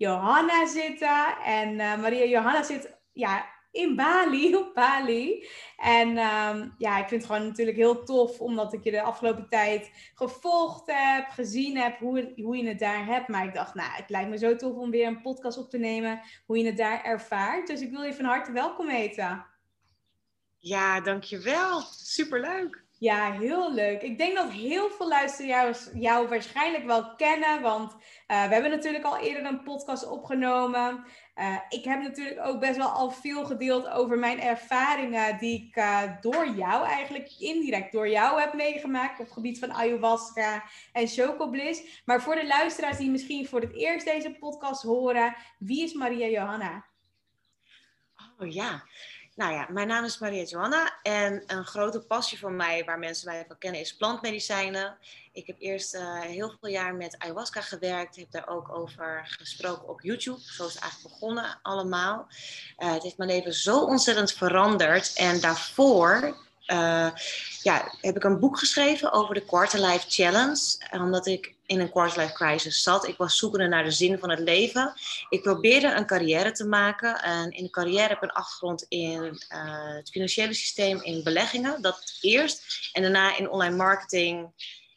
Johanna zitten. En uh, Maria Johanna zit ja, in Bali, op Bali. En um, ja, ik vind het gewoon natuurlijk heel tof, omdat ik je de afgelopen tijd gevolgd heb, gezien heb hoe, hoe je het daar hebt. Maar ik dacht, nou, het lijkt me zo tof om weer een podcast op te nemen, hoe je het daar ervaart. Dus ik wil je van harte welkom heten. Ja, dankjewel. Superleuk. Ja, heel leuk. Ik denk dat heel veel luisteraars jou waarschijnlijk wel kennen, want uh, we hebben natuurlijk al eerder een podcast opgenomen. Uh, ik heb natuurlijk ook best wel al veel gedeeld over mijn ervaringen die ik uh, door jou eigenlijk indirect door jou heb meegemaakt op het gebied van ayahuasca en chocobliss. Maar voor de luisteraars die misschien voor het eerst deze podcast horen, wie is Maria Johanna? Oh ja, nou ja, mijn naam is Maria Johanna en een grote passie voor mij, waar mensen mij van kennen, is plantmedicijnen. Ik heb eerst uh, heel veel jaar met ayahuasca gewerkt, heb daar ook over gesproken op YouTube. Zo is het eigenlijk begonnen allemaal. Uh, het heeft mijn leven zo ontzettend veranderd en daarvoor ja, heb ik een boek geschreven over de Quarter Life Challenge. Omdat ik in een quarter life crisis zat. Ik was zoekende naar de zin van het leven. Ik probeerde een carrière te maken. En in de carrière heb ik een achtergrond in uh, het financiële systeem, in beleggingen. Dat eerst. En daarna in online marketing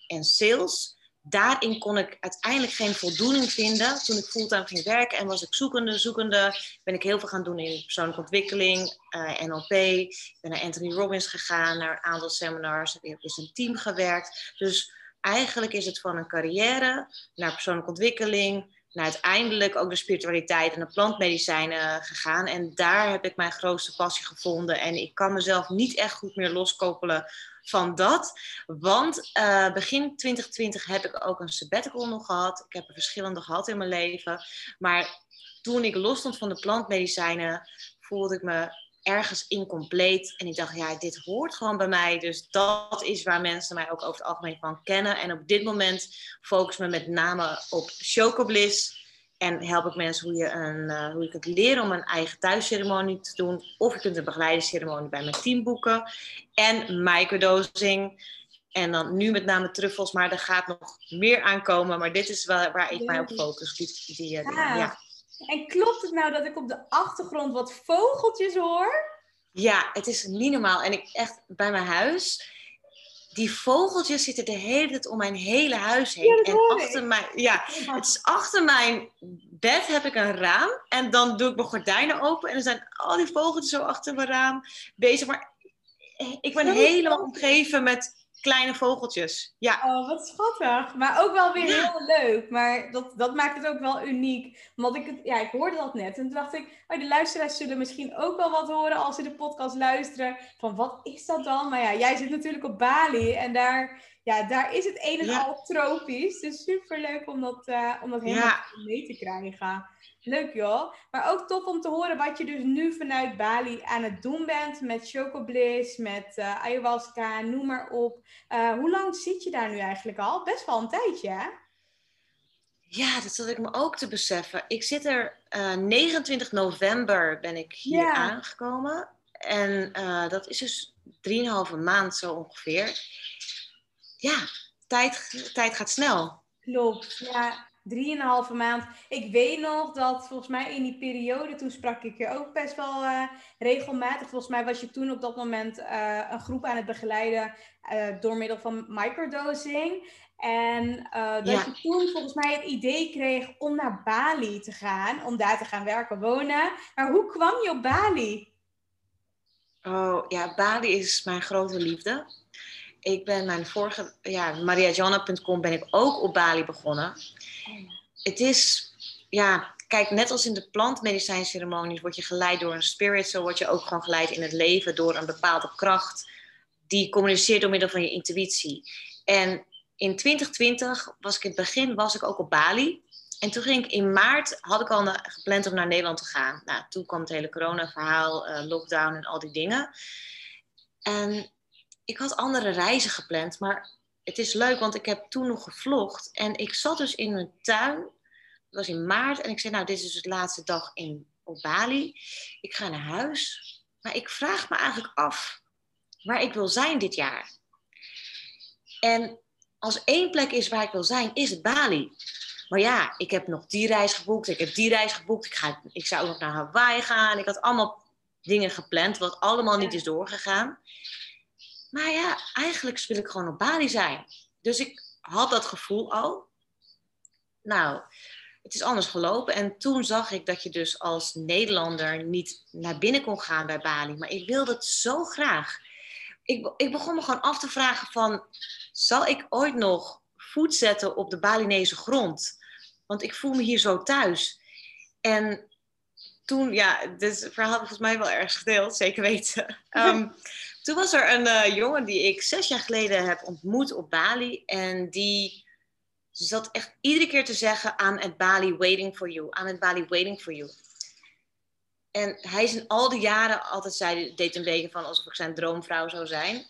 en sales. Daarin kon ik uiteindelijk geen voldoening vinden. Toen ik fulltime ging werken en was ik zoekende, zoekende, ben ik heel veel gaan doen in persoonlijke ontwikkeling, uh, NLP. Ik ben naar Anthony Robbins gegaan, naar een aantal seminars, heb in een team gewerkt. Dus eigenlijk is het van een carrière naar persoonlijke ontwikkeling, naar uiteindelijk ook de spiritualiteit en de plantmedicijnen gegaan. En daar heb ik mijn grootste passie gevonden. En ik kan mezelf niet echt goed meer loskoppelen van dat. Want uh, begin 2020 heb ik ook een sabbatical nog gehad. Ik heb er verschillende gehad in mijn leven. Maar toen ik losstond van de plantmedicijnen, voelde ik me ergens incompleet. En ik dacht, ja, dit hoort gewoon bij mij. Dus dat is waar mensen mij ook over het algemeen van kennen. En op dit moment focus me met name op Chocobliss. En help ik mensen hoe je, een, uh, hoe je kunt leren om een eigen thuisceremonie te doen. Of je kunt een begeleidingsceremonie bij mijn team boeken. En microdosing. En dan nu met name truffels, maar er gaat nog meer aankomen. Maar dit is wel waar ik mij op focus. Die, die, ja. ja. En klopt het nou dat ik op de achtergrond wat vogeltjes hoor? Ja, het is niet normaal. En ik echt bij mijn huis, die vogeltjes zitten de hele tijd om mijn hele huis heen. Ja, en achter mijn, ja, het is achter mijn bed heb ik een raam. En dan doe ik mijn gordijnen open. En er zijn al die vogeltjes zo achter mijn raam bezig. Maar ik ben helemaal omgeven met kleine vogeltjes. Ja. Oh, wat schattig. Maar ook wel weer ja. heel leuk. Maar dat, dat maakt het ook wel uniek. Want ik, ja, ik hoorde dat net. En toen dacht ik, oh, de luisteraars zullen misschien ook wel wat horen als ze de podcast luisteren. Van wat is dat dan? Maar ja, jij zit natuurlijk op Bali. En daar, ja, daar is het een en ja. al tropisch. Dus super leuk om dat, uh, om dat helemaal ja. mee te krijgen. Leuk joh. Maar ook tof om te horen wat je dus nu vanuit Bali aan het doen bent. Met Chocobliss, met uh, ayahuasca, noem maar op. Uh, hoe lang zit je daar nu eigenlijk al? Best wel een tijdje hè? Ja, dat zat ik me ook te beseffen. Ik zit er uh, 29 november ben ik hier Ja. aangekomen. En eh, dat is dus 3,5 maand zo ongeveer. Ja, tijd, tijd gaat snel. Klopt, ja. Drieënhalve maand. Ik weet nog dat volgens mij in die periode, toen sprak ik je ook best wel eh, regelmatig. Volgens mij was je toen op dat moment eh, een groep aan het begeleiden eh, door middel van microdosing. En dat Ja. je toen volgens mij het idee kreeg om naar Bali te gaan, om daar te gaan werken, wonen. Maar hoe kwam je op Bali? Oh ja, Bali is mijn grote liefde. Ik ben mijn vorige, ja, mariajanna.com ben ik ook op Bali begonnen. Het is, ja, kijk, net als in de plantmedicijnceremonies word je geleid door een spirit, zo word je ook gewoon geleid in het leven door een bepaalde kracht die communiceert door middel van je intuïtie. En in 2020 was ik in het begin was ik ook op Bali. En toen ging ik in maart, had ik al gepland om naar Nederland te gaan. Nou, toen kwam het hele corona-verhaal, eh, lockdown en al die dingen. En ik had andere reizen gepland, maar het is leuk, want ik heb toen nog gevlogd. En ik zat dus in mijn tuin, dat was in maart, en ik zei, nou, dit is dus de laatste dag in, op Bali. Ik ga naar huis, maar ik vraag me eigenlijk af waar ik wil zijn dit jaar. En als één plek is waar ik wil zijn, is het Bali. Maar ja, ik heb nog die reis geboekt, ik heb die reis geboekt, ik, ga, ik zou ook nog naar Hawaii gaan. Ik had allemaal dingen gepland, wat allemaal niet is doorgegaan. Maar ja, eigenlijk wil ik gewoon op Bali zijn. Dus ik had dat gevoel al. Nou, het is anders gelopen. En toen zag ik dat je dus als Nederlander niet naar binnen kon gaan bij Bali. Maar ik wilde het zo graag. Ik, ik begon me gewoon af te vragen van... Zal ik ooit nog voet zetten op de Balinese grond? Want ik voel me hier zo thuis. En toen, ja, dit verhaal volgens mij wel ergens gedeeld, zeker weten. Ehm, toen was er een eh, jongen die ik zes jaar geleden heb ontmoet op Bali. En die zat echt iedere keer te zeggen: I'm at Bali waiting for you. I'm at Bali waiting for you. En hij is in al die jaren altijd zei, deed een beetje van alsof ik zijn droomvrouw zou zijn.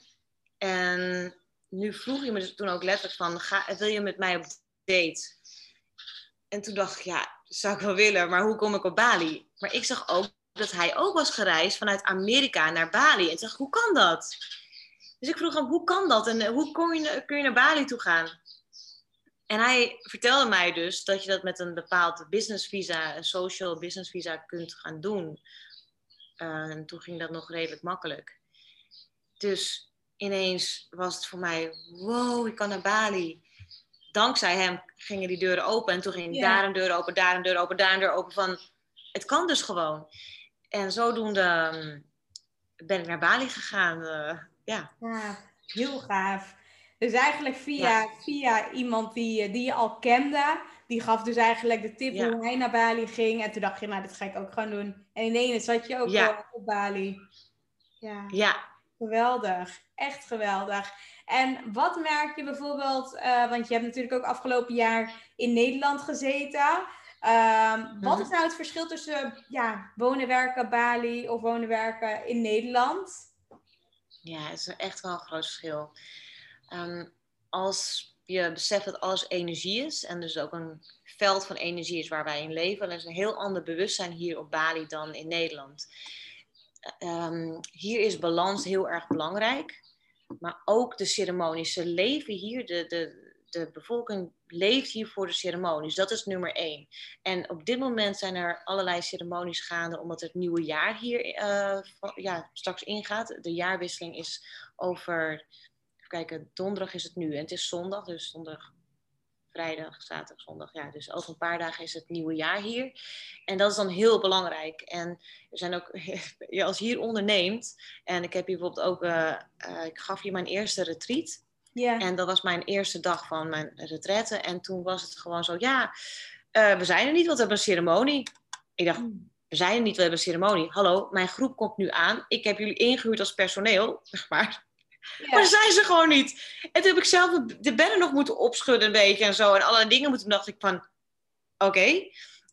En nu vroeg hij me dus toen ook letterlijk van, ga, wil je met mij op date? En toen dacht ik, ja, zou ik wel willen, maar hoe kom ik op Bali? Maar ik zag ook dat hij ook was gereisd vanuit Amerika naar Bali. En toen dacht hoe kan dat? Dus ik vroeg hem, hoe kan dat? En eh, hoe kon je, kun je naar Bali toe gaan? En hij vertelde mij dus dat je dat met een bepaald business visa, een social business visa kunt gaan doen. Eh, en toen ging dat nog redelijk makkelijk. Dus ineens was het voor mij, wow, ik kan naar Bali. Dankzij hem gingen die deuren open. En toen ging Ja. daar een deur open, daar een deur open, daar een deur open. Van, het kan dus gewoon. En zodoende ehm, ben ik naar Bali gegaan. eh, ja. Ja, heel gaaf. Dus eigenlijk via, via iemand die, je- die je al kende, die gaf dus eigenlijk de tip Ja. hoe hij naar Bali ging. En toen dacht je, nou, dit ga ik ook gewoon doen. En ineens zat je ook al op Bali. Ja, ja, geweldig. Echt geweldig. En wat merk je bijvoorbeeld, eh, want je hebt natuurlijk ook afgelopen jaar in Nederland gezeten. Ehm, wat is nou het verschil tussen ja, wonen, werken, Bali of wonen, werken in Nederland? Ja, het is echt wel een groot verschil. Ehm, als je beseft dat alles energie is en dus ook een veld van energie is waar wij in leven, dan is een heel ander bewustzijn hier op Bali dan in Nederland. Ehm, hier is balans heel erg belangrijk, maar ook de ceremonies. Ze leven hier, de, de, de bevolking leeft hier voor de ceremonies. Dat is nummer één. En op dit moment zijn er allerlei ceremonies gaande, omdat het nieuwe jaar hier eh, ja, straks ingaat. De jaarwisseling is over, even kijken, donderdag is het nu en het is zondag, dus zondag, vrijdag, zaterdag, zondag. Ja, dus over een paar dagen is het nieuwe jaar hier. En dat is dan heel belangrijk. En er zijn ook, als je hier onderneemt, en ik heb hier bijvoorbeeld ook, eh, eh, ik gaf hier mijn eerste retreat. Ja. En dat was mijn eerste dag van mijn retraite. En toen was het gewoon zo, ja, eh, we zijn er niet, want we hebben een ceremonie. Ik dacht, we zijn er niet, we hebben een ceremonie. Hallo, mijn groep komt nu aan. Ik heb jullie ingehuurd als personeel, zeg maar. Ja. Maar zijn ze gewoon niet. En toen heb ik zelf de- de bedden nog moeten opschudden een beetje en zo. En allerlei dingen moeten. Toen dacht ik van, oké.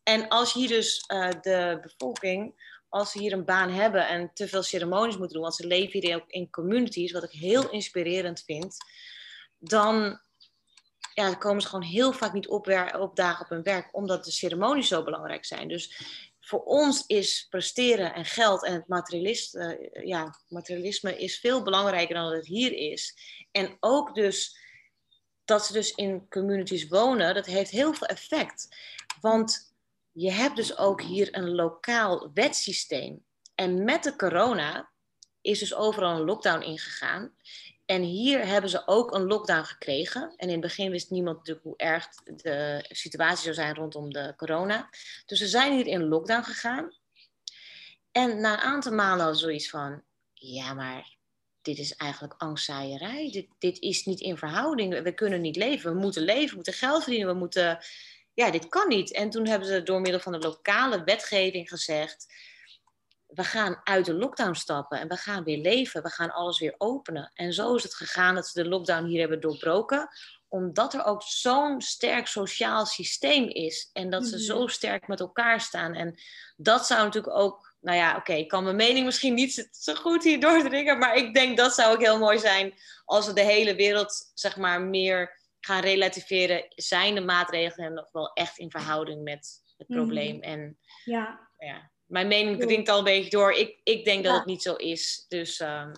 En als je hier dus eh, de bevolking, als ze hier een baan hebben en te veel ceremonies moeten doen, want ze leven hier ook in communities, wat ik heel inspirerend vind, dan ja, komen ze gewoon heel vaak niet op opdagen op hun werk, omdat de ceremonies zo belangrijk zijn. Dus voor ons is presteren en geld en het materialist, uh, ja, materialisme is veel belangrijker dan dat het hier is. En ook dus dat ze dus in communities wonen, dat heeft heel veel effect. Want je hebt dus ook hier een lokaal wetsysteem. En met de corona is dus overal een lockdown ingegaan. En hier hebben ze ook een lockdown gekregen. En in het begin wist niemand natuurlijk hoe erg de situatie zou zijn rondom de corona. Dus ze zijn hier in lockdown gegaan. En na een aantal maanden zoiets van: ja, maar dit is eigenlijk angstzaaierij. Dit, dit is niet in verhouding. We kunnen niet leven. We moeten leven, we moeten geld verdienen, we moeten. Ja, dit kan niet. En toen hebben ze door middel van de lokale wetgeving gezegd we gaan uit de lockdown stappen en we gaan weer leven. We gaan alles weer openen. En zo is het gegaan dat ze de lockdown hier hebben doorbroken. Omdat er ook zo'n sterk sociaal systeem is. En dat ze Mhm. zo sterk met elkaar staan. En dat zou natuurlijk ook. Nou ja, oké, ik kan mijn mening misschien niet zo- zo goed hier doordringen. Maar ik denk dat zou ook heel mooi zijn. Als we de hele wereld, zeg maar, meer gaan relativeren. Zijn de maatregelen nog wel echt in verhouding met het Mhm. probleem? En Ja, ja, mijn mening dringt al een beetje door. Ik, ik denk dat het niet zo is. Dus ehm,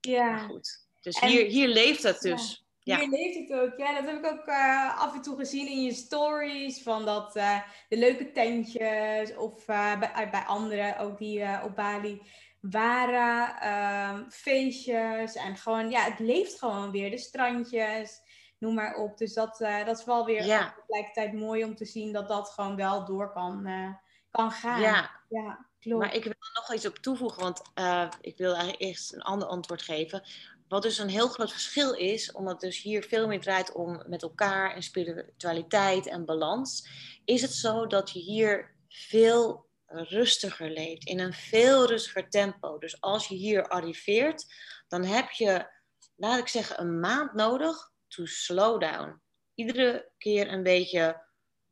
ja. goed. Dus En- hier, hier leeft het dus. Ja. Hier leeft het ook. Ja, dat heb ik ook eh, af en toe gezien in je stories. Van dat eh, de leuke tentjes of eh, bij, bij anderen ook die op Bali waren. ehm, feestjes en gewoon, ja, het leeft gewoon weer. De strandjes, noem maar op. Dus dat, eh, dat is wel weer Ja. tegelijkertijd mooi om te zien dat dat gewoon wel door kan, eh, kan gaan. ja, Ja, klopt. maar ik wil er nog iets op toevoegen. Want eh, ik wil eigenlijk eerst een ander antwoord geven. Wat dus een heel groot verschil is, omdat dus hier veel meer draait om met elkaar en spiritualiteit en balans, is het zo dat je hier veel rustiger leeft, in een veel rustiger tempo. Dus als je hier arriveert, dan heb je, laat ik zeggen, een maand nodig to slow down. Iedere keer een beetje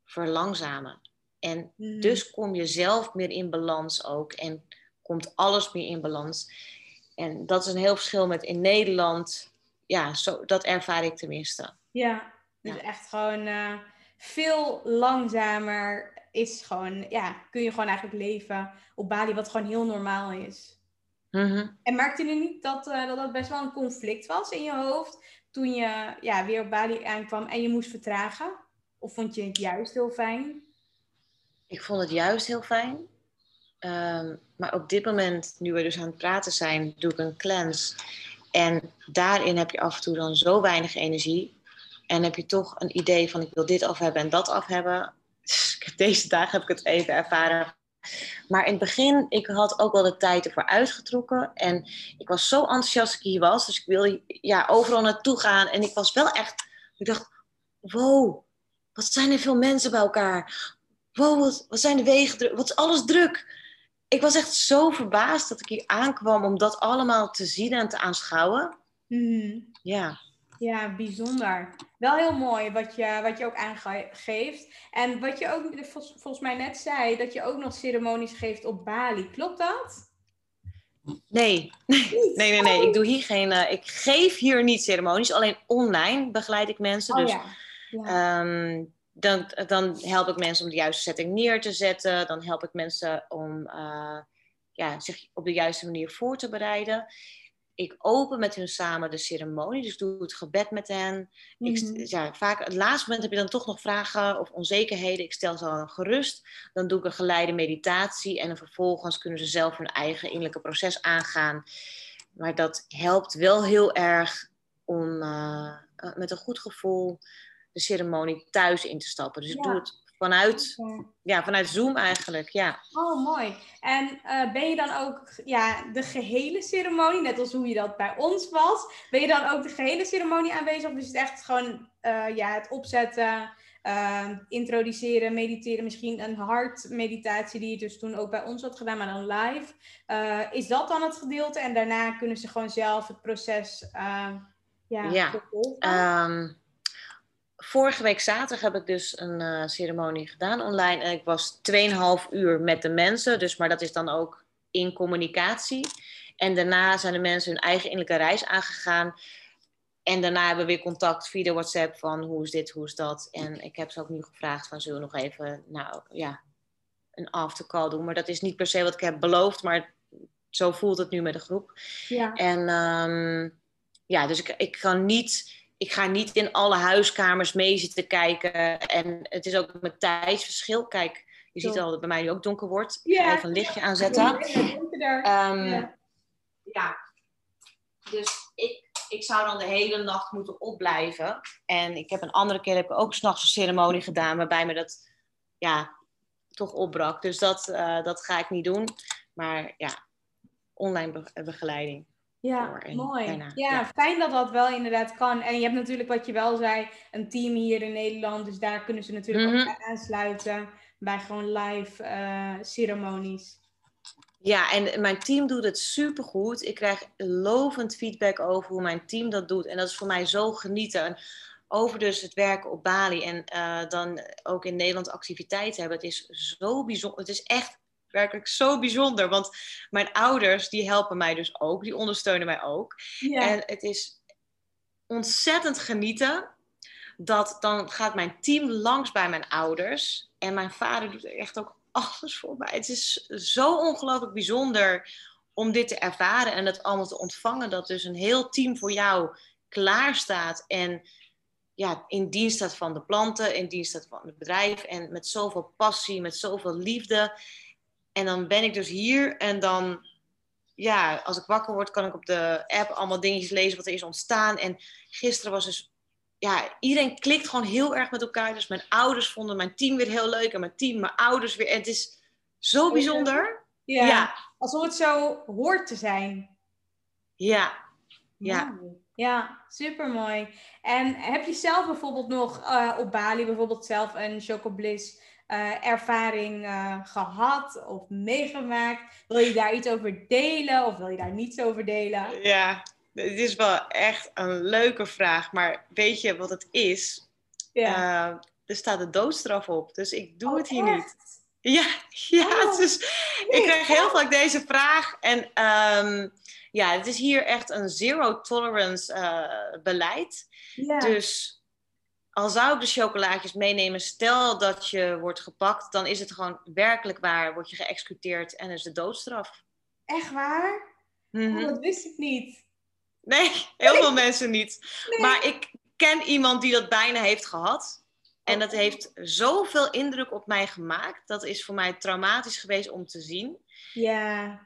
verlangzamen. En Mhm. dus kom je zelf meer in balans ook en komt alles meer in balans. En dat is een heel verschil met in Nederland. Ja, zo, dat ervaar ik tenminste. Ja, dus Ja. echt gewoon eh, veel langzamer is gewoon, ja, kun je gewoon eigenlijk leven op Bali, wat gewoon heel normaal is. Mhm. En merkte je niet dat, eh, dat dat best wel een conflict was in je hoofd toen je ja, weer op Bali aankwam en je moest vertragen? Of vond je het juist heel fijn? Ik vond het juist heel fijn. Ehm, maar op dit moment, nu we dus aan het praten zijn, doe ik een cleanse. En daarin heb je af en toe dan zo weinig energie. En heb je toch een idee van ik wil dit af hebben en dat af hebben. Deze dagen heb ik het even ervaren. Maar in het begin, ik had ook wel de tijd ervoor uitgetrokken. En ik was zo enthousiast dat ik hier was. Dus ik wilde ja, overal naartoe gaan. En ik was wel echt, ik dacht, wow, wat zijn er veel mensen bij elkaar. Wow, wat, wat zijn de wegen druk, wat is alles druk. Ik was echt zo verbaasd dat ik hier aankwam om dat allemaal te zien en te aanschouwen. Mhm. Ja, Ja, bijzonder. Wel heel mooi wat je, wat je ook aangeeft. En wat je ook vol- volgens mij net zei, dat je ook nog ceremonies geeft op Bali. Klopt dat? nee, nee, nee, nee. Ik doe hier geen, eh, ik geef hier niet ceremonies, alleen online begeleid ik mensen. Oh dus ja. ja. Ehm, dan, dan help ik mensen om de juiste setting neer te zetten. Dan help ik mensen om eh, ja, zich op de juiste manier voor te bereiden. Ik open met hun samen de ceremonie, dus doe het gebed met hen. Ik, Mhm. ja, vaak, het laatste moment heb je dan toch nog vragen of onzekerheden. Ik stel ze dan gerust. Dan doe ik een geleide meditatie en vervolgens kunnen ze zelf hun eigen innerlijke proces aangaan. Maar dat helpt wel heel erg om eh, eh, met een goed gevoel de ceremonie thuis in te stappen. Dus ik doe het vanuit, Ja. vanuit Zoom eigenlijk, ja. Oh, mooi. En eh, ben je dan ook ja, de gehele ceremonie, net als hoe je dat bij ons was, ben je dan ook de gehele ceremonie aanwezig? Of is het echt gewoon eh, ja, het opzetten, eh, introduceren, mediteren, misschien een hartmeditatie die je dus toen ook bij ons had gedaan, maar dan live. Eh, is dat dan het gedeelte? En daarna kunnen ze gewoon zelf het proces ja, Ja. Vorige week zaterdag heb ik dus een eh, ceremonie gedaan online. En ik was 2,5 uur met de mensen. Dus, maar dat is dan ook in communicatie. En daarna zijn de mensen hun eigen innerlijke reis aangegaan. en daarna hebben we weer contact via de WhatsApp van hoe is dit, hoe is dat. En ik heb ze ook nu gevraagd van zullen we nog even, nou ja, een aftercall doen. Maar dat is niet per se wat ik heb beloofd, maar zo voelt het nu met de groep. Ja. En ehm, ja, dus ik, ik kan niet ik ga niet in alle huiskamers mee zitten kijken. En het is ook met tijdsverschil. Kijk, je ziet al dat het bij mij nu ook donker wordt. Ik ga Ja. even een lichtje aanzetten. Ja, Ehm, Ja. ja. Dus ik, ik zou dan de hele nacht moeten opblijven. En ik heb een andere keer heb ik ook s'nachts een ceremonie gedaan. Waarbij me dat ja, toch opbrak. Dus dat, eh, dat ga ik niet doen. Maar ja, online be- begeleiding. Ja, mooi. daarna, ja, ja. fijn dat dat wel inderdaad kan. En je hebt natuurlijk wat je wel zei, een team hier in Nederland. Dus daar kunnen ze natuurlijk ook Mhm. bij aansluiten bij gewoon live eh, ceremonies. Ja, en mijn team doet het supergoed. Ik krijg lovend feedback over hoe mijn team dat doet. En dat is voor mij zo genieten. En over dus het werken op Bali en eh, dan ook in Nederland activiteiten hebben. Het is zo bijzonder. Het is echt werkelijk zo bijzonder. Want mijn ouders, die helpen mij dus ook. Die ondersteunen mij ook. En het is ontzettend genieten. Dat dan gaat mijn team langs bij mijn ouders. En mijn vader doet echt ook alles voor mij. Het is zo ongelooflijk bijzonder om dit te ervaren en dat allemaal te ontvangen. Dat dus een heel team voor jou klaar staat. En ja, in dienst staat van de planten, in dienst staat van het bedrijf. En met zoveel passie, met zoveel liefde. En dan ben ik dus hier en dan ja, als ik wakker word, kan ik op de app allemaal dingetjes lezen wat er is ontstaan. En gisteren was dus, ja, iedereen klikt gewoon heel erg met elkaar. Dus mijn ouders vonden mijn team weer heel leuk en mijn team, mijn ouders weer. En het is zo bijzonder. ja. Ja, alsof het zo hoort te zijn. ja, ja. Ja, super mooi. En heb je zelf bijvoorbeeld nog eh, op Bali bijvoorbeeld zelf een Chocobliss eh ervaring eh, gehad of meegemaakt? Wil je daar iets over delen of wil je daar niets over delen? ja. Het is wel echt een leuke vraag, maar weet je wat het is? Ja. Eh, er staat de doodstraf op, dus ik doe Oh, het hier niet. Ja, ja Oh, dus nee, ik krijg heel vaak deze vraag. En ehm, ja, het is hier echt een zero tolerance beleid. Ja. Dus al zou ik de chocolaatjes meenemen, stel dat je wordt gepakt, dan is het gewoon werkelijk waar, word je geëxecuteerd en is de doodstraf. Echt waar? Mhm. Oh, dat wist ik niet. Nee, heel veel mensen niet. Nee. Maar ik ken iemand die dat bijna heeft gehad. En dat Oh. heeft zoveel indruk op mij gemaakt. Dat is voor mij traumatisch geweest om te zien. Ja.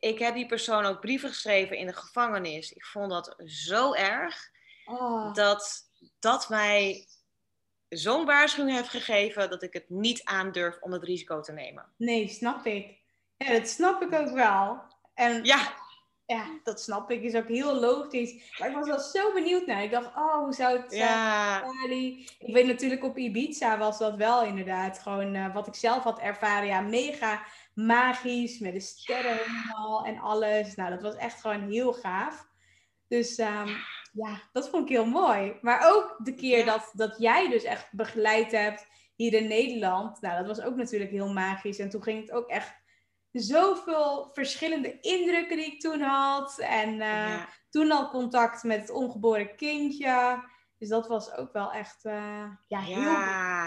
ik heb die persoon ook brieven geschreven in de gevangenis. Ik vond dat zo erg Oh. dat dat mij zo'n waarschuwing heeft gegeven dat ik het niet aandurf om het risico te nemen. Nee, snap ik. Ja, dat snap ik ook wel. En Ja, ja, dat snap ik. Is ook heel logisch. Maar ik was wel zo benieuwd naar. Ik dacht, oh, hoe zou het zijn? ja, Bali. Ik weet natuurlijk op Ibiza was dat wel inderdaad gewoon eh, wat ik zelf had ervaren. Ja, mega magisch met de sterren en alles. Nou, dat was echt gewoon heel gaaf. Dus ehm, ja, dat vond ik heel mooi. Maar ook de keer Ja. dat, dat jij dus echt begeleid hebt hier in Nederland. Nou, dat was ook natuurlijk heel magisch. En toen ging het ook echt zoveel verschillende indrukken die ik toen had. En eh, ja. toen al contact met het ongeboren kindje. Dus dat was ook wel echt, eh, ja, heel ja,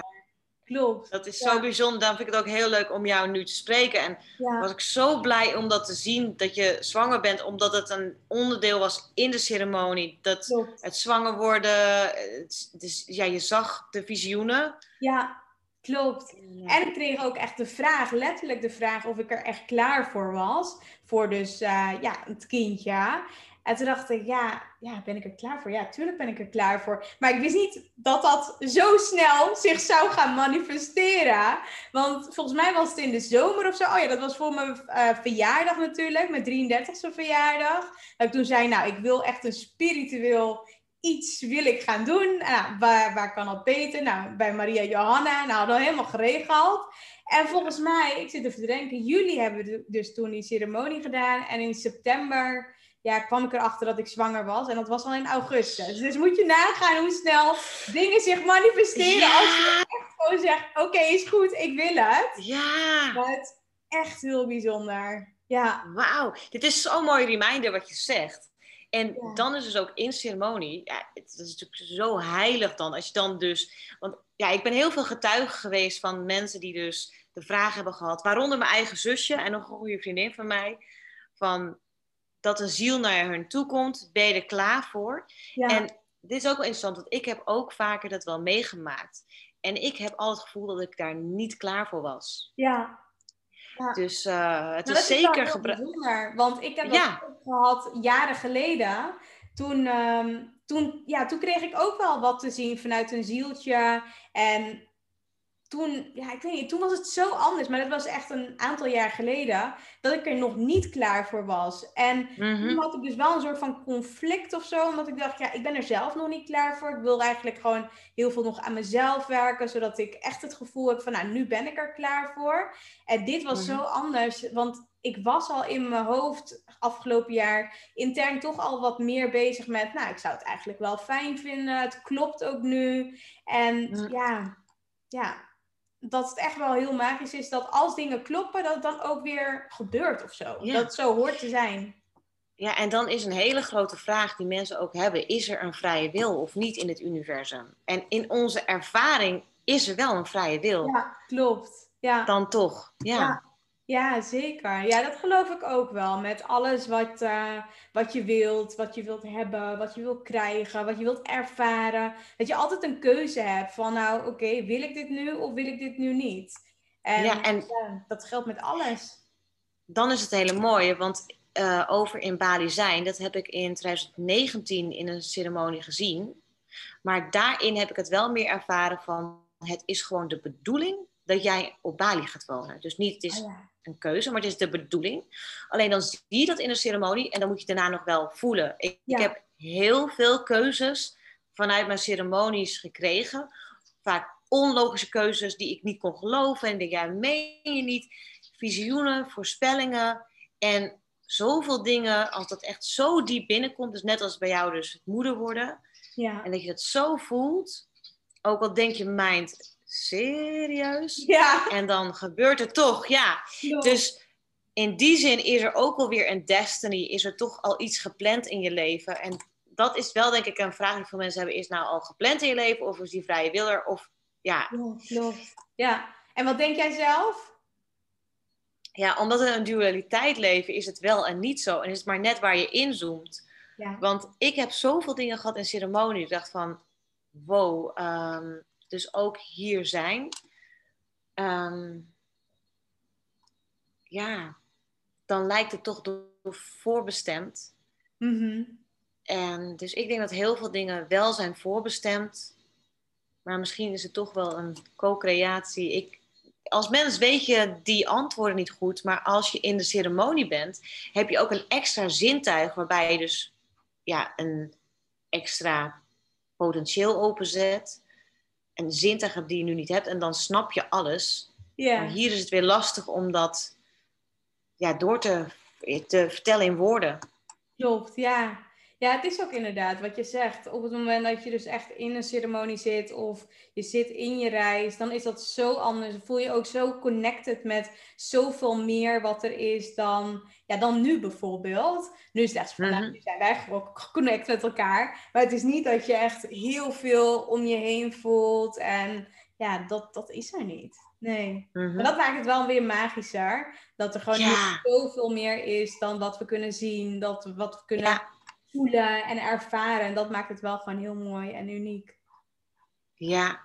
klopt. dat is Ja. zo bijzonder. Daarom vind ik het ook heel leuk om jou nu te spreken. En Ja, was ik zo blij om dat te zien, dat je zwanger bent, omdat het een onderdeel was in de ceremonie. Dat klopt. het zwanger worden, het, dus, ja, je zag de visioenen. Ja, klopt. En ik kreeg ook echt de vraag, letterlijk de vraag, of ik er echt klaar voor was. Voor dus, eh, ja, het kindje. En toen dacht ik, ja, ja, ben ik er klaar voor? Ja, tuurlijk ben ik er klaar voor. Maar ik wist niet dat dat zo snel zich zou gaan manifesteren. Want volgens mij was het in de zomer of zo. Oh ja, dat was voor mijn eh, verjaardag natuurlijk, mijn 33ste verjaardag. Dat ik toen zei, nou, ik wil echt een spiritueel iets wil ik gaan doen. Nou, waar, waar kan dat beter? Nou, bij Maria Johanna. Nou, we helemaal geregeld. En volgens mij, ik zit te denken, jullie hebben du- dus toen die ceremonie gedaan. En in september ja, kwam ik erachter dat ik zwanger was. En dat was al in augustus. Dus moet je nagaan hoe snel dingen zich manifesteren. Als je echt gewoon zegt, oké, is goed, ik wil het. Ja, Maar het is echt heel bijzonder. Ja, wauw. Dit is zo'n mooi reminder wat je zegt. En Ja. dan is dus ook in ceremonie, ja, het is natuurlijk zo heilig dan, als je dan dus, want ja, ik ben heel veel getuige geweest van mensen die dus de vraag hebben gehad, waaronder mijn eigen zusje en nog een goede vriendin van mij, van dat een ziel naar hun toe komt, ben je er klaar voor? Ja. En dit is ook wel interessant, want ik heb ook vaker dat wel meegemaakt. En ik heb al het gevoel dat ik daar niet klaar voor was. ja. Dus eh, het Maar is dat is zeker gebruikt. want ik heb dat Ja. ook gehad jaren geleden. Toen, ehm, toen, ja, toen kreeg ik ook wel wat te zien vanuit een zieltje. En toen, ja, ik weet niet, toen was het zo anders. Maar dat was echt een aantal jaar geleden. Dat ik er nog niet klaar voor was. En Mhm. toen had ik dus wel een soort van conflict of zo. Omdat ik dacht, ja, ik ben er zelf nog niet klaar voor. Ik wil eigenlijk gewoon heel veel nog aan mezelf werken. Zodat ik echt het gevoel heb van, nou, nu ben ik er klaar voor. En dit was Mhm. zo anders. Want ik was al in mijn hoofd afgelopen jaar intern toch al wat meer bezig met, nou, ik zou het eigenlijk wel fijn vinden. Het klopt ook nu. En Mhm. ja, ja, dat het echt wel heel magisch is dat als dingen kloppen, dat het dan ook weer gebeurt of zo. Ja. Dat het zo hoort te zijn. Ja, en dan is een hele grote vraag die mensen ook hebben: is er een vrije wil of niet in het universum? En in onze ervaring is er wel een vrije wil. Ja, klopt. Ja. Dan toch. Ja. Ja. Ja, zeker. Ja, dat geloof ik ook wel. Met alles wat, eh, wat je wilt, wat je wilt hebben, wat je wilt krijgen, wat je wilt ervaren. Dat je altijd een keuze hebt van, nou, oké, wil ik dit nu of wil ik dit nu niet? En, Ja, en- ja, dat geldt met alles. Dan is het hele mooie, want eh, over in Bali zijn, dat heb ik in 2019 in een ceremonie gezien. Maar daarin heb ik het wel meer ervaren van: het is gewoon de bedoeling dat jij op Bali gaat wonen. Dus niet, het is ja. een keuze, maar het is de bedoeling. Alleen dan zie je dat in een ceremonie en dan moet je daarna nog wel voelen. Ik, Ja. ik heb heel veel keuzes vanuit mijn ceremonies gekregen. Vaak onlogische keuzes die ik niet kon geloven. En denk, ja, meen je niet? Visioenen, voorspellingen en zoveel dingen. Als dat echt zo diep binnenkomt, dus net als bij jou dus het moeder worden. Ja. En dat je dat zo voelt, ook al denk je mind, serieus? Ja, En dan gebeurt het toch, ja. Dus in die zin is er ook alweer een destiny, is er toch al iets gepland in je leven. En dat is wel denk ik een vraag die veel mensen hebben, is nou al gepland in je leven of is die vrije wil er? Of ja, Ja. Ja. En wat denk jij zelf? ja, omdat we een dualiteit leven is het wel en niet zo. En is het maar net waar je inzoomt. Ja. Want ik heb zoveel dingen gehad in ceremonie. Ik dacht van, wow, ehm, dus ook hier zijn. Ehm, ja, dan lijkt het toch door voorbestemd. Mhm. En dus ik denk dat heel veel dingen wel zijn voorbestemd. Maar misschien is het toch wel een co-creatie. Ik, als mens weet je die antwoorden niet goed. Maar als je in de ceremonie bent, heb je ook een extra zintuig. Waarbij je dus ja, een extra potentieel openzet. Een zintuig hebt die je nu niet hebt. En dan snap je alles. Ja. Maar hier is het weer lastig om dat ja, door te, te vertellen in woorden. Klopt, ja. Ja, het is ook inderdaad wat je zegt. Op het moment dat je dus echt in een ceremonie zit of je zit in je reis, dan is dat zo anders. Dan voel je ook zo connected met zoveel meer wat er is dan, ja, dan nu bijvoorbeeld. Nu is het echt van, nou, Mhm. nu zijn wij gewoon geconnect met elkaar. Maar het is niet dat je echt heel veel om je heen voelt. En ja, dat, dat is er niet. Nee. Mhm. Maar dat maakt het wel weer magischer. Dat er gewoon Ja. zoveel meer is dan wat we kunnen zien. Dat we, wat we kunnen Ja. Voelen en ervaren. En dat maakt het wel gewoon heel mooi en uniek. Ja.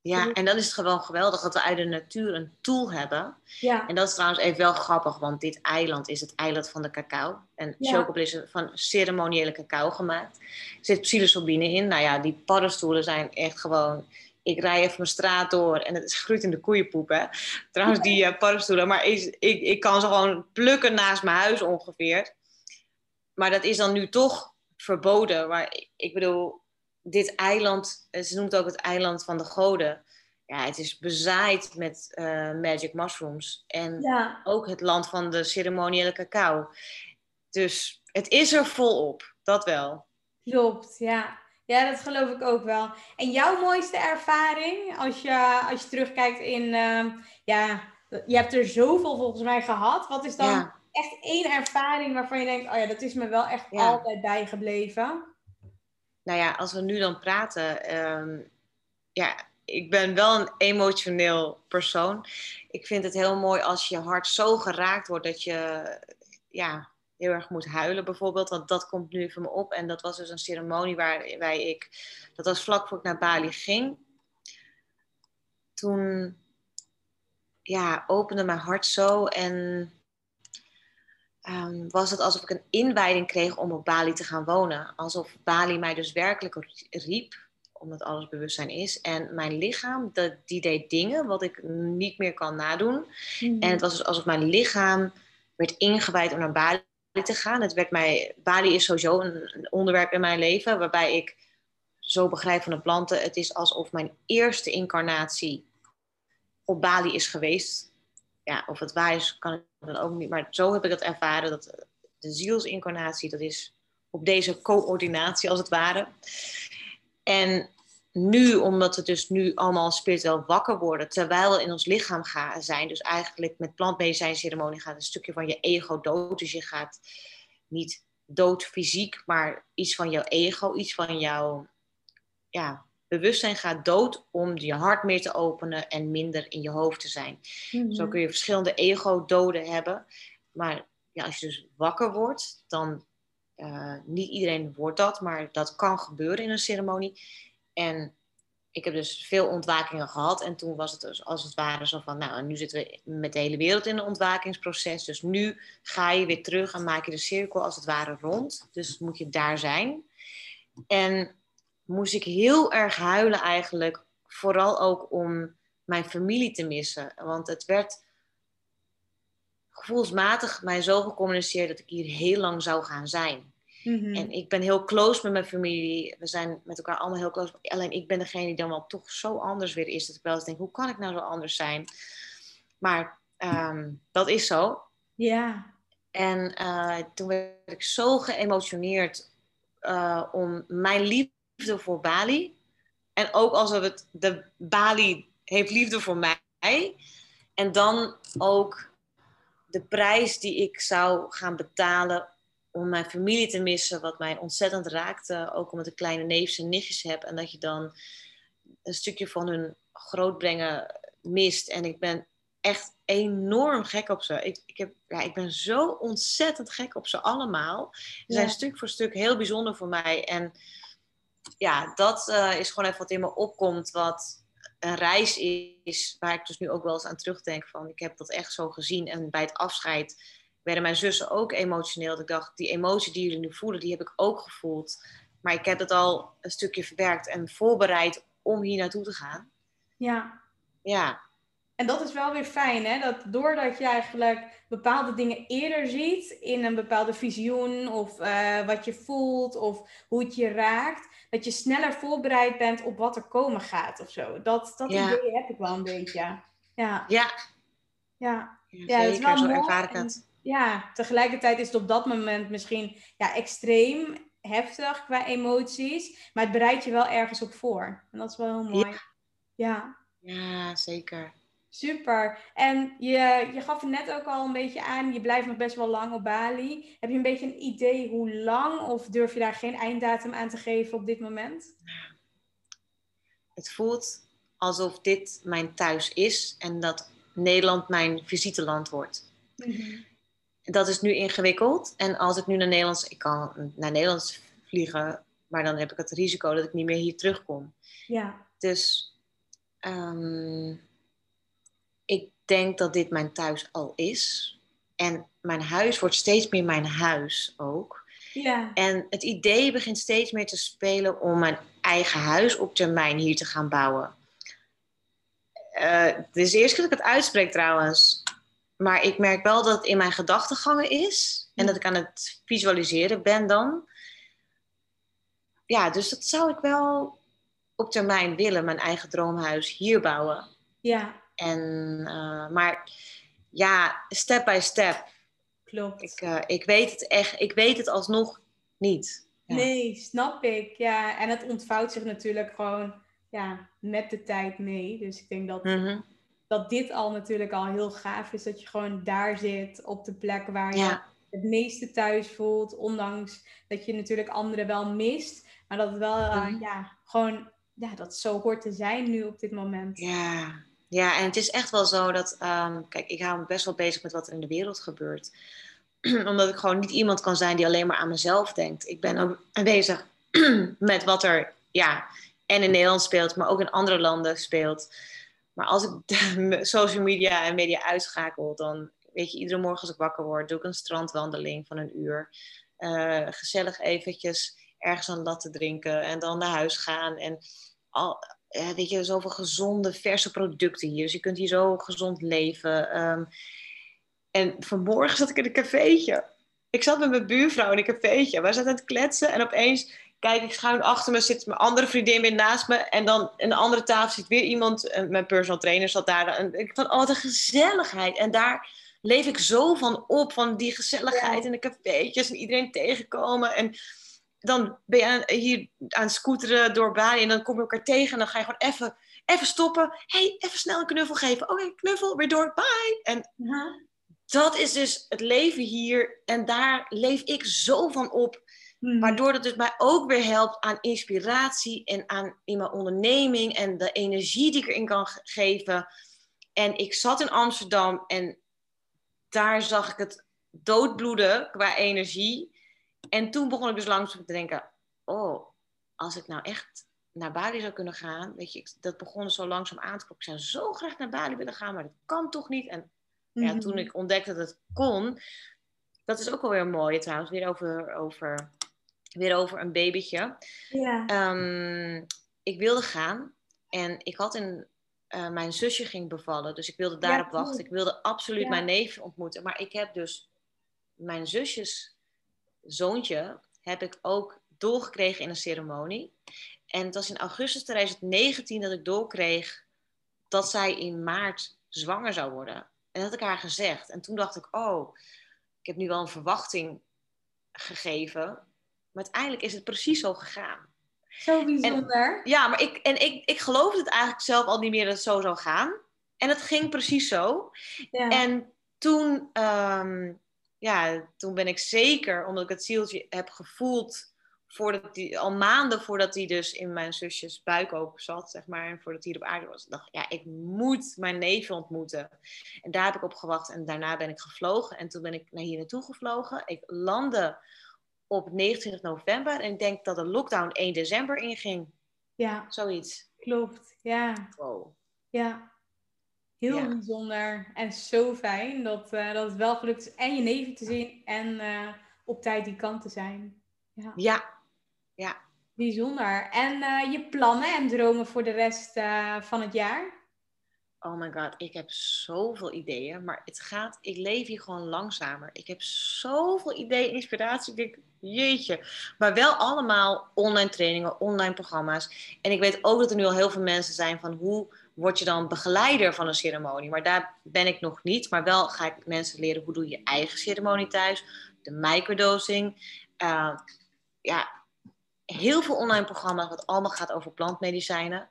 ja, en dan is het gewoon geweldig dat we uit de natuur een tool hebben. Ja, En dat is trouwens even wel grappig, want dit eiland is het eiland van de cacao. En Ja. is van ceremoniële cacao gemaakt. Er zit psilocybine in. Nou ja, die paddenstoelen zijn echt gewoon... Ik rij even mijn straat door en het is groeit in de koeienpoep, hè. Trouwens, die eh, paddenstoelen. Maar is, ik, ik kan ze gewoon plukken naast mijn huis ongeveer. Maar dat is dan nu toch verboden. Maar ik- bedoel, dit eiland... eh, Ze noemt ook het eiland van de goden. Ja, het is bezaaid met eh, magic mushrooms. En ja, ook het land van de ceremoniële cacao. Dus het is er volop, dat wel. klopt. Ja. ja, dat geloof ik ook wel. En jouw mooiste ervaring, als je, als je terugkijkt in... ehm, ja, je hebt er zoveel volgens mij gehad. Wat is dan Ja. Echt één ervaring waarvan je denkt, oh ja, dat is me wel echt Ja. altijd bijgebleven? Nou ja, als we nu dan praten, ehm, ja, ik ben wel een emotioneel persoon. Ik vind het heel mooi als je hart zo geraakt wordt dat je ja, heel erg moet huilen bijvoorbeeld. Want dat komt nu van me op. En dat was dus een ceremonie waarbij ik, dat was vlak voor ik naar Bali ging. Toen ja, opende mijn hart zo en ehm, was het alsof ik een inwijding kreeg om op Bali te gaan wonen. Alsof Bali mij dus werkelijk riep, omdat alles bewustzijn is. En mijn lichaam, dat, die deed dingen wat ik niet meer kan nadoen. En het was dus alsof mijn lichaam werd ingewijd om naar Bali te gaan. Het werd mij, Bali is sowieso een, een onderwerp in mijn leven waarbij ik zo begrijp van de planten. Het is alsof mijn eerste incarnatie op Bali is geweest. Ja, of het waar is, kan ik dan ook niet. Maar zo heb ik het ervaren. Dat de zielsincarnatie, dat is op deze coördinatie als het ware. En nu, omdat we dus nu allemaal spiritueel wakker worden, terwijl we in ons lichaam gaan zijn, dus eigenlijk met plantmedicijnceremonie gaat een stukje van je ego dood. Dus je gaat niet dood fysiek, maar iets van jouw ego, iets van jouw ja, bewustzijn gaat dood om je hart meer te openen en minder in je hoofd te zijn. Mhm. Zo kun je verschillende ego-doden hebben. Maar ja, als je dus wakker wordt, dan uh, niet iedereen wordt dat, maar dat kan gebeuren in een ceremonie. En ik heb dus veel ontwakingen gehad. En toen was het dus als het ware zo van, nou, nu zitten we met de hele wereld in een ontwakingsproces. Dus nu ga je weer terug en maak je de cirkel als het ware rond. Dus moet je daar zijn. En moest ik heel erg huilen eigenlijk. Vooral ook om mijn familie te missen. Want het werd gevoelsmatig mij zo gecommuniceerd dat ik hier heel lang zou gaan zijn. Mhm. En ik ben heel close met mijn familie. We zijn met elkaar allemaal heel close. Alleen ik ben degene die dan wel toch zo anders weer is. Dat ik wel eens denk, hoe kan ik nou zo anders zijn? Maar um, dat is zo. Ja. En uh, toen werd ik zo geëmotioneerd uh, om mijn liefde voor Bali. En ook alsof het de Bali heeft liefde voor mij. En dan ook de prijs die ik zou gaan betalen om mijn familie te missen, wat mij ontzettend raakte. Ook omdat ik kleine neefjes en nichtjes heb. En dat je dan een stukje van hun grootbrengen mist. En ik ben echt enorm gek op ze. Ik, ik, heb, ja, ik ben zo ontzettend gek op ze allemaal. Ze ja. zijn stuk voor stuk heel bijzonder voor mij. En ja, dat uh, is gewoon even wat in me opkomt. Wat een reis is, waar ik dus nu ook wel eens aan terugdenk. Van, ik heb dat echt zo gezien. En bij het afscheid werden mijn zussen ook emotioneel. Ik dacht, die emotie die jullie nu voelen, die heb ik ook gevoeld. Maar ik heb het al een stukje verwerkt en voorbereid om hier naartoe te gaan. Ja. Ja. En dat is wel weer fijn, hè? Dat doordat je eigenlijk bepaalde dingen eerder ziet in een bepaalde visioen of uh, wat je voelt of hoe het je raakt, dat je sneller voorbereid bent op wat er komen gaat of zo. Dat, dat ja. idee heb ik wel een beetje. Ja. Ja. Ja. Ja, ja dat is wel zo mooi. ervaar ik En- het. ja, tegelijkertijd is het op dat moment misschien ja, extreem heftig qua emoties, maar het bereidt je wel ergens op voor. En dat is wel heel mooi. Ja, Ja, zeker. Super. En je, je gaf het net ook al een beetje aan, je blijft nog best wel lang op Bali. Heb je een beetje een idee hoe lang of durf je daar geen einddatum aan te geven op dit moment? Het voelt alsof dit mijn thuis is en dat Nederland mijn visiteland wordt. Dat is nu ingewikkeld. En als ik nu naar Nederlands, ik kan naar Nederlands vliegen, maar dan heb ik het risico dat ik niet meer hier terugkom. Ja, Dus ehm, ik denk dat dit mijn thuis al is. En mijn huis wordt steeds meer mijn huis ook. ja, En het idee begint steeds meer te spelen om mijn eigen huis op termijn hier te gaan bouwen. Eh, het is de eerste keer dat ik het uitspreek trouwens. Maar ik merk wel dat het in mijn gedachtegangen is. En dat ik aan het visualiseren ben dan. Ja, dus dat zou ik wel op termijn willen. Mijn eigen droomhuis hier bouwen. ja, En, eh, maar ja, step by step. klopt. Ik, eh, ik weet het echt. Ik weet het alsnog niet. Ja. Nee, snap ik. Ja, en het ontvouwt zich natuurlijk gewoon ja, met de tijd mee. Dus ik denk dat Mhm. dat dit al natuurlijk al heel gaaf is. Dat je gewoon daar zit op de plek waar je het meeste thuis voelt. Ondanks dat je natuurlijk anderen wel mist. Maar dat het wel, eh, Mhm. ja, gewoon, ja, dat zo hoort te zijn nu op dit moment. Ja. Ja, en het is echt wel zo dat, ehm, kijk, ik hou me best wel bezig met wat er in de wereld gebeurt. Omdat ik gewoon niet iemand kan zijn die alleen maar aan mezelf denkt. Ik ben ook bezig met wat er, ja, en in Nederland speelt, maar ook in andere landen speelt. Maar als ik social media en media uitschakel, dan weet je, iedere morgen als ik wakker word, doe ik een strandwandeling van een uur. Eh, gezellig eventjes ergens een latte drinken en dan naar huis gaan. En al, ja, weet je, zoveel gezonde, verse producten hier. Dus je kunt hier zo gezond leven. Ehm, en vanmorgen zat ik in een cafeetje. Ik zat met mijn buurvrouw in een cafeetje. We zaten aan het kletsen en opeens kijk ik schuin achter me, zit mijn andere vriendin weer naast me. En dan in de andere tafel zit weer iemand, eh, mijn personal trainer zat daar. En ik van, oh, wat een gezelligheid. En daar leef ik zo van op, van die gezelligheid in de cafeetjes en iedereen tegenkomen. En dan ben je aan- hier aan het scooteren door Bali en dan kom je elkaar tegen en dan ga je gewoon even, even stoppen. hey, even snel een knuffel geven. Oké, knuffel, weer door, bye. En dat is dus het leven hier en daar leef ik zo van op. Mhm. Waardoor het dus mij ook weer helpt aan inspiratie en aan in mijn onderneming en de energie die ik erin kan ge- geven. En ik zat in Amsterdam en daar zag ik het doodbloeden qua energie. En toen begon ik dus langzaam te denken: oh, als ik nou echt naar Bali zou kunnen gaan, weet je, ik- dat begon zo langzaam aan te kloppen. Ik zou zo graag naar Bali willen gaan, maar dat kan toch niet. En ja, Mhm. toen ik ontdekte dat het kon, dat is ook wel weer een mooie trouwens, weer over, over, weer over een babytje. Ja. Ehm, ik wilde gaan en ik had een, eh, mijn zusje ging bevallen, dus ik wilde daarop cool. wachten. Ik wilde absoluut Ja. mijn neef ontmoeten, maar ik heb dus mijn zusjes zoontje heb ik ook doorgekregen in een ceremonie. En het was in augustus 2019 dat ik doorkreeg dat zij in maart zwanger zou worden. En dat had ik haar gezegd. En toen dacht ik, oh, ik heb nu wel een verwachting gegeven. Maar uiteindelijk is het precies zo gegaan. Zo bijzonder. Ja, maar ik, en ik, ik geloofde het eigenlijk zelf al niet meer dat het zo zou gaan. En het ging precies zo. Ja. En toen, ehm, ja, toen ben ik zeker, omdat ik het zieltje heb gevoeld, voordat die, al maanden voordat hij dus in mijn zusjes buik open zat, zeg maar, en voordat hij op aarde was, dacht ik, ja, ik moet mijn neef ontmoeten. En daar heb ik op gewacht en daarna ben ik gevlogen. En toen ben ik naar hier naartoe gevlogen. Ik landde op 29 november en ik denk dat de lockdown 1 december inging. ja, Zoiets. klopt. Ja. Wow. Ja, heel Ja. bijzonder en zo fijn dat, eh, dat het wel gelukt is en je neven te zien en eh, op tijd die kant te zijn. Ja, Ja, ja. bijzonder. En eh, je plannen en dromen voor de rest van het jaar? Oh my god, ik heb zoveel ideeën, maar het gaat, ik leef hier gewoon langzamer. Ik heb zoveel ideeën, inspiratie. Ik denk, jeetje. Maar wel allemaal online trainingen, online programma's. En ik weet ook dat er nu al heel veel mensen zijn van hoe word je dan begeleider van een ceremonie. Maar daar ben ik nog niet. Maar wel ga ik mensen leren hoe doe je je eigen ceremonie thuis. De microdosing. Eh, ja, heel veel online programma's wat allemaal gaat over plantmedicijnen.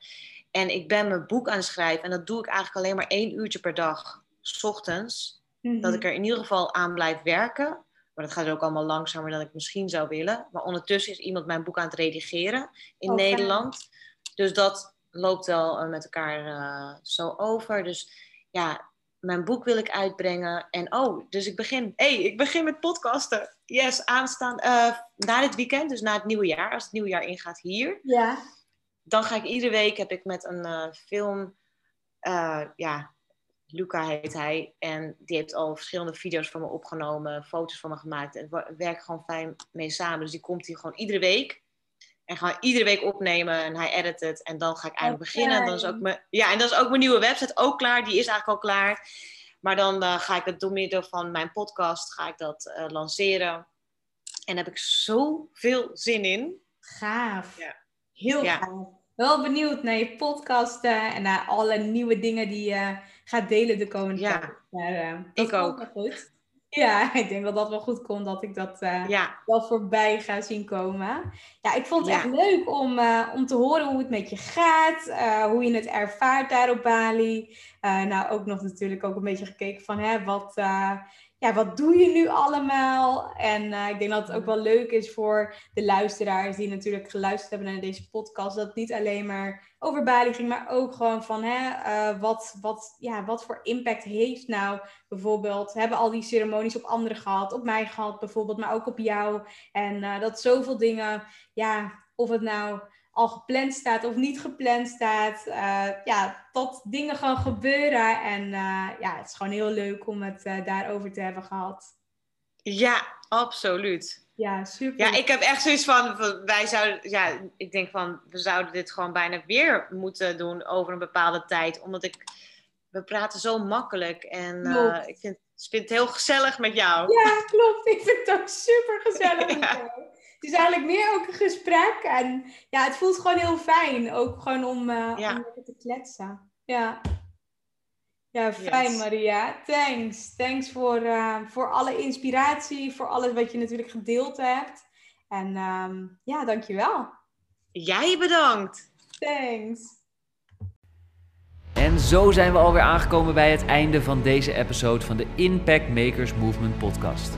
En ik ben mijn boek aan het schrijven. En dat doe ik eigenlijk alleen maar één uurtje per dag. 's ochtends. Mhm. Dat ik er in ieder geval aan blijf werken. Maar dat gaat ook allemaal langzamer dan ik misschien zou willen. Maar ondertussen is iemand mijn boek aan het redigeren in. Nederland. Dus dat loopt wel eh, met elkaar eh, zo over. Dus ja, mijn boek wil ik uitbrengen. En oh, dus ik begin. hey, ik begin met podcasten. Yes, aanstaan. eh, na dit weekend, dus na het nieuwe jaar. Als het nieuwe jaar ingaat hier Ja, dan ga ik iedere week heb ik met een film, ja, Luca heet hij, en die heeft al verschillende video's van me opgenomen, foto's van me gemaakt. En we werken gewoon fijn mee samen. Dus die komt hier gewoon iedere week. En we iedere week opnemen en hij edit het. En dan ga ik eindelijk Oké. beginnen. En dan is ook mijn, ja, en dan is ook mijn nieuwe website ook klaar. Die is eigenlijk al klaar. Maar dan eh, ga ik het door middel van mijn podcast ga ik dat eh, lanceren. En daar heb ik zoveel zin in. gaaf. Ja. Heel Ja. gaaf. Wel benieuwd naar je podcasten en naar alle nieuwe dingen die je gaat delen de komende Ja. tijd. Eh, Ik ook. goed. Ja, ik denk dat dat wel goed komt, dat ik dat uh, Ja, wel voorbij ga zien komen. Ja, ik vond het Ja. echt leuk om, eh, om te horen hoe het met je gaat, eh, hoe je het ervaart daar op Bali. Eh, nou, ook nog natuurlijk ook een beetje gekeken van, hè, wat, eh, ja, wat doe je nu allemaal? En eh, ik denk dat het ook wel leuk is voor de luisteraars die natuurlijk geluisterd hebben naar deze podcast, dat het niet alleen maar over Bali ging, maar ook gewoon van, hè, eh, wat, wat, ja, wat voor impact heeft nou bijvoorbeeld, hebben al die ceremonies op anderen gehad, op mij gehad bijvoorbeeld, maar ook op jou. En eh, dat zoveel dingen, ja, of het nou al gepland staat of niet gepland staat, eh, ja, dat dingen gewoon gebeuren. En eh, ja, het is gewoon heel leuk om het eh, daarover te hebben gehad. ja, absoluut. Ja, super. Ja, ik heb echt zoiets van, wij zouden, ja, ik denk van, we zouden dit gewoon bijna weer moeten doen over een bepaalde tijd. Omdat ik, we praten zo makkelijk en ik vind, ik vind het heel gezellig met jou. Ja, klopt. Ik vind het ook super gezellig met jou. Het is eigenlijk meer ook een gesprek. En ja, het voelt gewoon heel fijn. Ook gewoon om, eh Ja. om te kletsen. Ja. Ja, fijn Yes. Maria. Thanks. Thanks voor, eh, voor alle inspiratie. Voor alles wat je natuurlijk gedeeld hebt. En ehm, ja, dankjewel. Jij bedankt. Thanks. En zo zijn we alweer aangekomen bij het einde van deze episode van de Impact Makers Movement podcast.